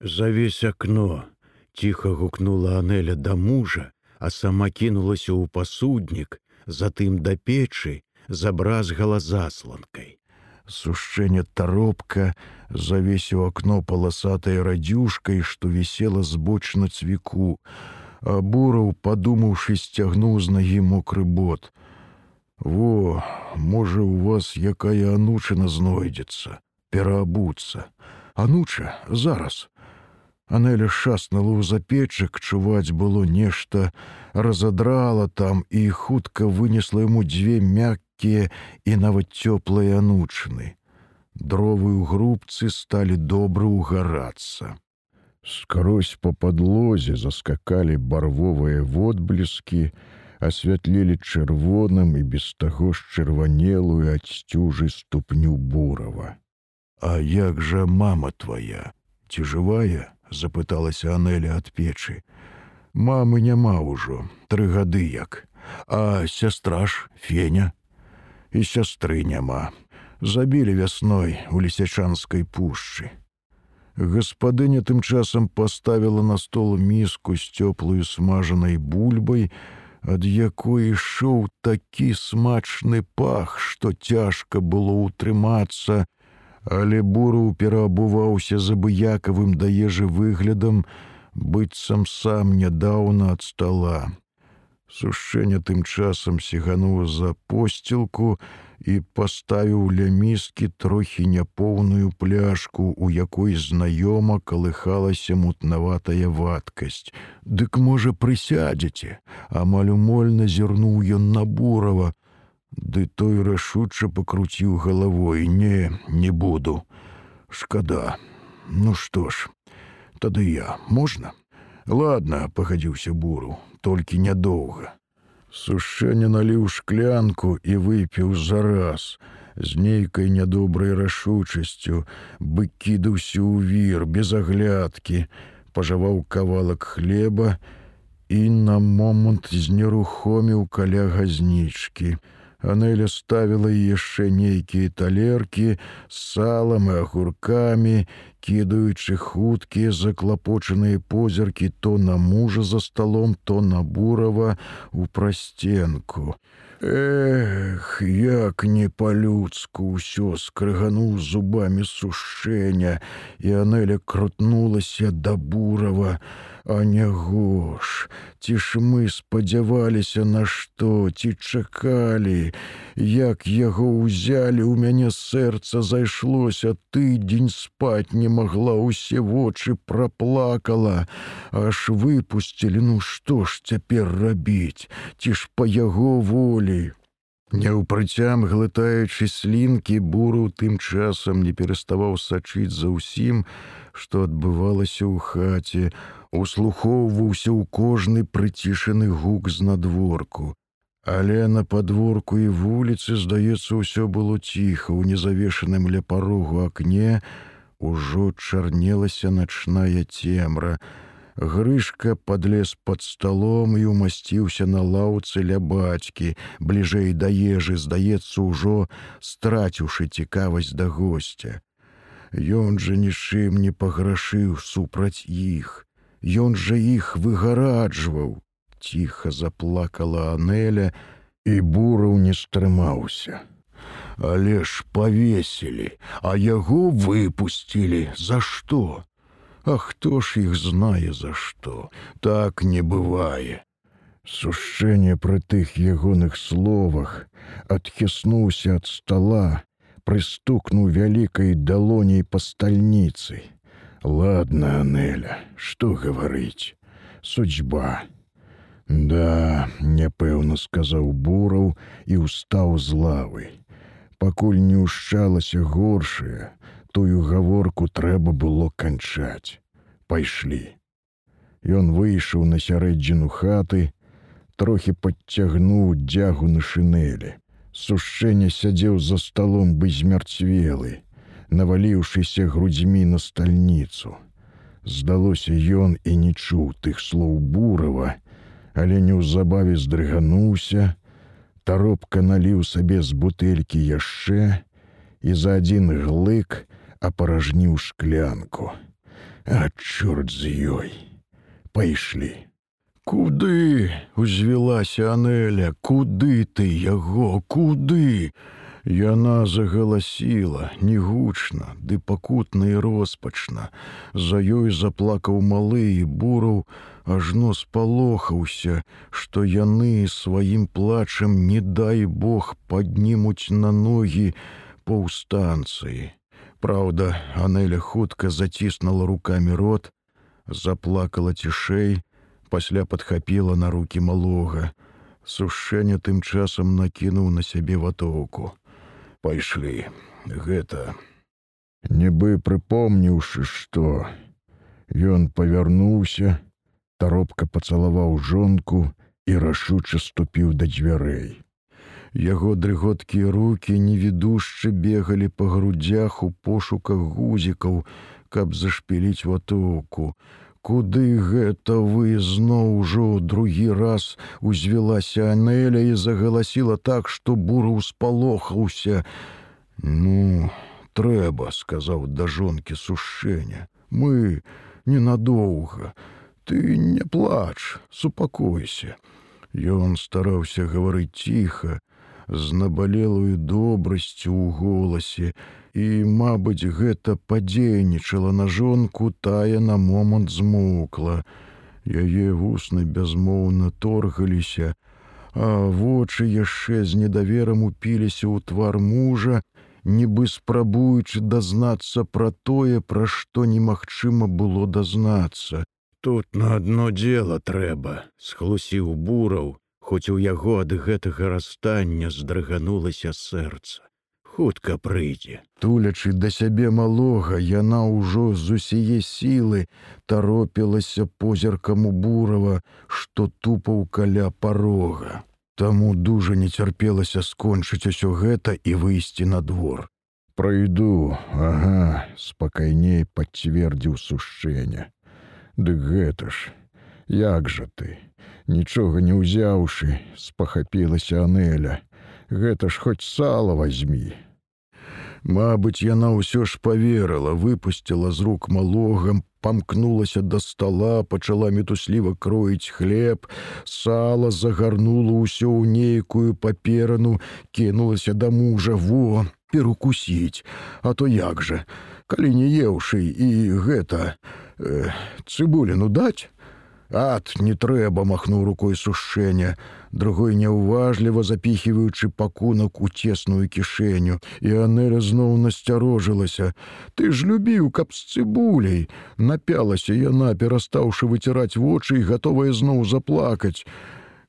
Завесь акно, ціха гукнула Анеля да мужа, а сама кінулася ў пасуднік, затым да печы, забразгала засланкай. Сушчэнне таропка завесіў акно паласатай радзюшкай, што вісела збочна цвіку. А бураў, падумаўшы, сцягнуў з нагі мокры бот. Во, можа, у вас якая анучына знойдзецца, пераабуцца. Ануча, зараз. Анеля шаснула ў запечак, чуваць было нешта, разадрала там і хутка вынесла яму дзве мяккія і нават цёплыя анучыны. Дровы ў грубцы сталі добра ўгарацца. Скрозь па падлозе заскакалі барвовыя водбліскі, асвятлілі чырвоным і без таго ж чырванелую ад сцюжы ступню бурава. А як жа мама твоя, ці жывая? Запыталася Анеля ад печы. Мамы няма ўжо, тры гады як, А сястра ж феня і сястры няма. Забілі вясной у лісячанскай пушчы. Гаспадыня тым часам паставіла на стол міску з цёплую смажанай бульбай, ад якой ішоў такі смачны пах, што цяжка было ўтрымацца, але буру пераабуваўся забыякавым да ежы выглядам, быццам сам нядаўна ад стола. Сушэнне тым часам сігануў за посцілку і паставіў ля міскі трохі няпоўную пляшку, у якой знаёма калыхалася мутнаватая вадкасць. Дык можа прысядзеце, амаль умольна зірнуў ён на бурава, Ды той рашуча пакруціў галавой: не, не буду. Шкада. Ну што ж, тады я можна. Ладно, пагадзіўся буру, толькі нядоўга. Сушэнне наліў шклянку і выпіў зараз, з нейкай нядобрай рашучасцю, бы кідаўся ў вір без аглядкі, пажаваў кавалак хлеба і на момант знерухоміў каля газнічкі. Анеля ставіла яшчэ нейкія талеркі з салам і агуркамі, кідаючы хуткія заклапочаныя позіркі то на мужа за сталом, то на бурава у прасценку. Эх, як не па-людску ўсё скрыгануў зубамі сушэння, і Анеля крутнулася да бурава, А няго ж, ці ж мы спадзяваліся на што, ці чакалі, Як яго ўзялі ў мяне сэрца зайшлося, тыдзень спаць не магла ўсе вочы праплакала, аж выпусцілі, ну што ж цяпер рабіць, ці ж па яго волі. Няўпрыцям глытаючы слінкі буру тым часам не пераставаў сачыць за ўсім, што адбывалася ў хаце, услухоўваўся ў кожны прыцішаны гук з надворку. Але на падворку і вуліцы, здаецца, ўсё было ціха, у незавешаным ля парогу акне ужо чарнелася начная цемра. Грышка подлез под столом і умасціўся на лаўцы ля бацькі, бліжэй да ежы, здаецца, ужо страціўшы цікавасць да гостя. Ён жа нічым не паграшыў супраць іх. Ён жа іх выгараджваў. Ціха заплакала Анеля, і бураў не стрымаўся. Але ж павесілі, а яго выпусцілі, за што? А хто ж іх знае за што? Так не бывае. Сушчэнне пры тых ягоных словах адхіснуўся ад стола, прыстукнуў вялікай далоней па стальніцы. Ладно, Анеля, что говорить? Судьба. Да, няпэўна сказаў бураў і устаў з лавы. Пакуль не ўшчалася горшае, тую гаворку трэба было канчаць. Пайшлі. Ён выйшаў на сярэдзіну хаты, трохі падцягнуў дзягу на шынелі. Сушэнне сядзеў за сталом бы змярцвелы наваліўшыся грудзьмі на стальніцу. Здалося ён і не чуў тых слоў бурава, але неўзабаве здрыгануўся, таропка наліў сабе з бутэлькі яшчэ і за адзін глык апаражніў шклянку. А чорт з ёй. Пайшлі. Куды узвілася Анеля, куды ты яго, куды? Яна загаласіла негучна, ды пакутна і роспачна. За ёй заплакаў малы і бураў, ажно спалохаўся, што яны сваім плачам, не дай Бог, паднімуць на ногі паўстанцыі. Праўда, Анеля хутка заціснула руками рот, заплакала цішэй, пасля падхапіла на руки малога. Сушэнне тым часам накінуў на сябе ватоўку. Пайшлі, гэта. Нібы прыпомніўшы, што ён павярнуўся, таропка пацалаваў жонку і рашуча ступіў да дзвярэй. Яго дрыготкія руки невідушчы бегалі па грудзях у пошуках гузікаў, каб зашпіліць ватоўку. Куды гэта вы зноў ужо другі раз узвілася Анеля і загаласіла так, што буру спалохаўся. Ну, трэба, сказаў да жонкі сушэння. Мы ненадоўга. Ты не плач, супакойся. Ён стараўся гаварыць ціха, з набалелую добрасцю ў голасе, і, мабыць, гэта падзейнічала на жонку, тая на момант змокла. Яе вусны бязмоўна торгаліся, а вочы яшчэ з недаверам упіліся ў твар мужа, нібы спрабуючы дазнацца пра тое, пра што немагчыма было дазнацца. Тут на адно дело трэба, схлусіў бураў, хоць у яго ад гэтага расстання здрыганулася сэрца. Хутка прыйдзе. Тулячы да сябе малога, яна ўжо з усяе сілы таропілася позіркам у бурава, што тупаў каля парога. Таму дужа не цярпелася скончыць усё гэта і выйсці на двор. Прайду, ага, спакайней пацвердзіў сушэння. Дык гэта ж, як жа ты? нічога не ўзяўшы, спахапілася Анеля. Гэта ж хоць сала возьми. Мабыць, яна ўсё ж поверыла, выпусціла з рук малогам, памкнулася да стола, пачала метусліва кроіць хлеб, сала загарнула ўсё ў нейкую паперану, кінулася да мужа во, перукусіць, А то як жа, калі не еўшы і гэта э, цыбуліну даць, Ад не трэба махнуў рукой сушэння, другой няўважліва запіхіваючы пакунак у цесную кішэню, і Анеля зноў насцярожылася. Ты ж любіў, каб з цыбуляй, напялася яна, перастаўшы выціраць вочы і гатовая зноў заплакаць.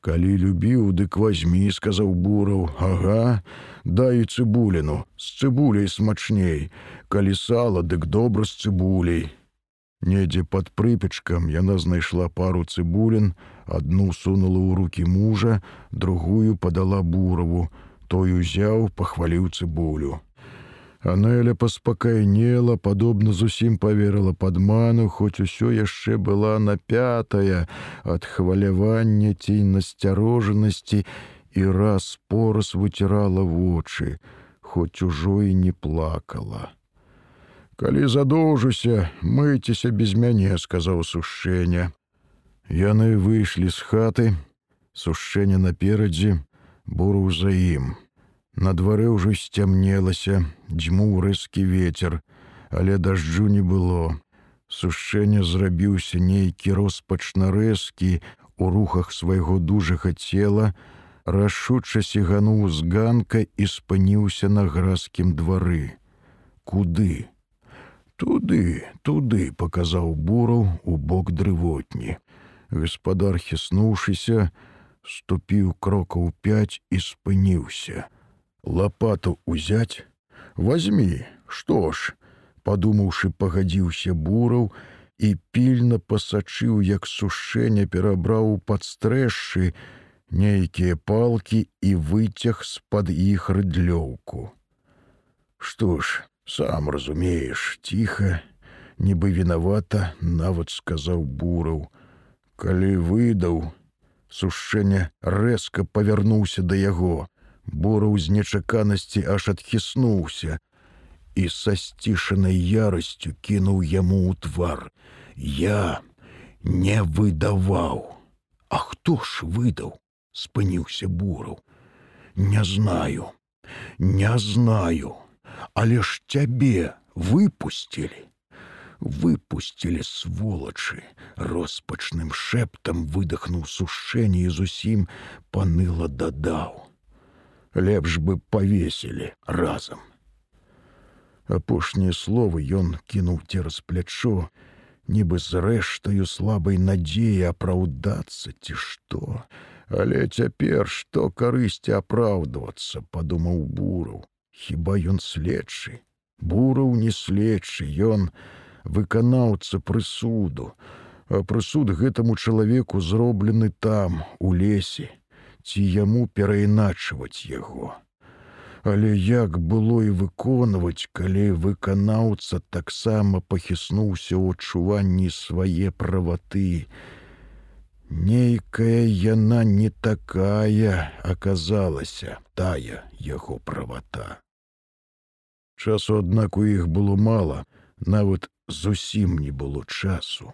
Калі любіў, дык возьми, сказаў бураў, Ага, дай цыбуліну, з цыбуляй смачней, калі сала, дык добра з цыбуляй. Недзе под прыпечкам яна знайшла пару цыбулін, адну сунула ў руки мужа, другую падала бураву, той узяў, пахваліў цыбулю. Анеля паспакайнела, падобна зусім поверыла падману, хоць усё яшчэ была напятая ад хвалявання ці насцярожанасці і раз пораз выцірала вочы, хоць ужо і не плакала. Калі задоўжуся, мыйцеся без мяне, сказаў сушэння. Яны выйшлі з хаты, сушэнне наперадзе, буру за ім. На дварэ ўжо сцямнелася, дзьмуў рэзкі ветер, але дажджу не было. Сушэнне зрабіўся нейкі роспачна рэзкі у рухах свайго дужага цела, рашуча сігануў з ганка і спыніўся на гразкім двары. Куды? Туды, туды показаў бураў у бок дрывотні. Гаспадар хіснуўшыся, ступіў крокаў пяць і спыніўся. Лапату узяць, возьми, што ж, падумаўшы, пагадзіўся бураў і пільна пасачыў, як сушэнне перабраў у падстрэшшы нейкія палкі і выцяг з-пад іх рыдлёўку. Што ж, сам разумееш тихо нібы вінавата нават сказаў бураў калі выдаў сушэнне рэзка павярнуўся да яго бураў з нечаканасці аж адхіснуўся і са сцішанай ярасцю кінуў яму ў твар. Я не выдаваў. А хто ж выдаў? спыніўся бураў. Не знаю, не знаю, але ж цябе выпусцілі. Выпусцілі сволачы, роспачным шэптам выдохнуў сушэнне і зусім паныла дадаў. Лепш бы павесілі разам. Апошнія словы ён кінуў цераз плячо, нібы з рэштаю слабай надзеі апраўдацца ці што. Але цяпер што карысці апраўдвацца, падумаў бураў. Хіба ён следчы. Бураў не следчы, ён выканаўца прысуду, а прысуд гэтаму чалавеку зроблены там, у лесе, ці яму перайначваць яго. Але як было і выконваць, калі выканаўца таксама пахіснуўся ў адчуванні свае праваты. Нейкая яна не такая аказалася тая яго правата. Часу, аднак у іх было мала, нават зусім не было часу.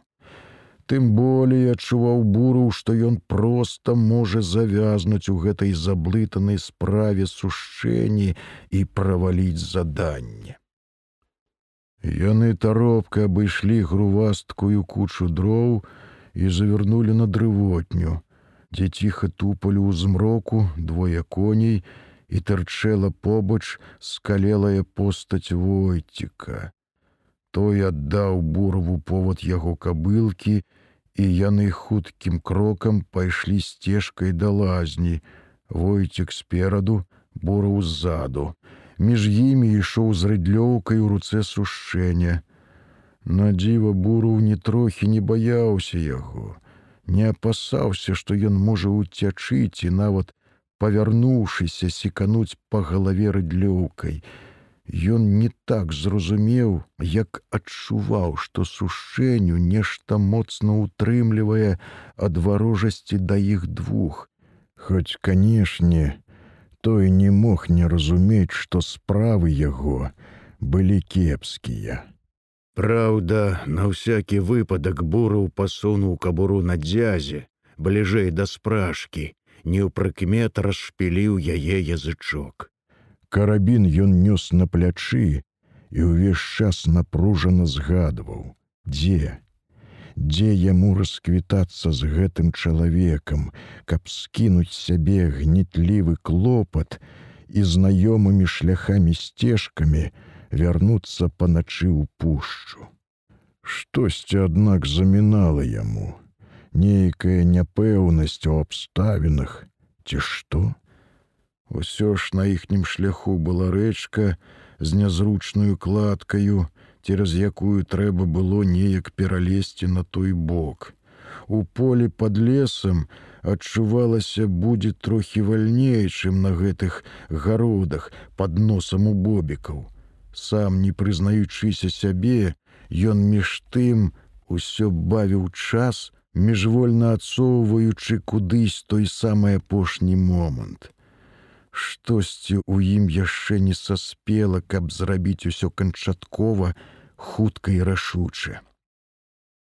Тым болей адчуваў буру, што ён проста можа завязнуць у гэтай заблытанай справе сушчэнні і праваліць заданне. Яны таропка абышлі грувасткую кучу дроў і завярнулі на дрывотню, дзе ціха тупалі ў змроку двое коней і тырчэла побач скалелая постаць войціка. Той аддаў бурову повод яго кабылкі, і яны хуткім крокам пайшлі сцежкай да лазні, Войцік спераду, бураў ззаду. Між імі ішоў з рыдлёўкай у руцэ сушэння. На дзіва буру ні трохі не баяўся яго, не апасаўся, што ён можа уцячыць і нават, павярнуўшыся секануць па галаве рыдлёўкай, Ён не так зразумеў, як адчуваў, што сушэнню нешта моцна ўтрымлівае ад варожасці да іх двух. Хоць, канешне, той не мог не разумець, што справы яго былі кепскія. Праўда, на ўсякі выпадак бураў пасунуў кабуру на дзязе, бліжэй да спражкі, не ў прыкмет расшпіліў яе язычок. Карабін ён нёс на плячы і ўвесь час напружана згадваў, дзе, дзе яму расквітацца з гэтым чалавекам, каб скінуць сябе гнітлівы клопат і знаёмымі шляхамі сцежкамі вярнуцца паначы ў пушчу. Штосьці, аднак замінала яму, нейкая няпэўнасць у абставінах, ці што? Усё ж на іхнім шляху была рэчка з нязручную кладкаю, цераз якую трэба было неяк пералезці на той бок. У полі под лесам адчувалася будзе трохі вальней, чым на гэтых гародах под носам у бобікаў. Сам не прызнаючыся сябе, ён між тым усё бавіў час, міжвольна адсоўваючы кудысь той самы апошні момант штосьці ў ім яшчэ не саспела, каб зрабіць усё канчаткова хутка і рашуча.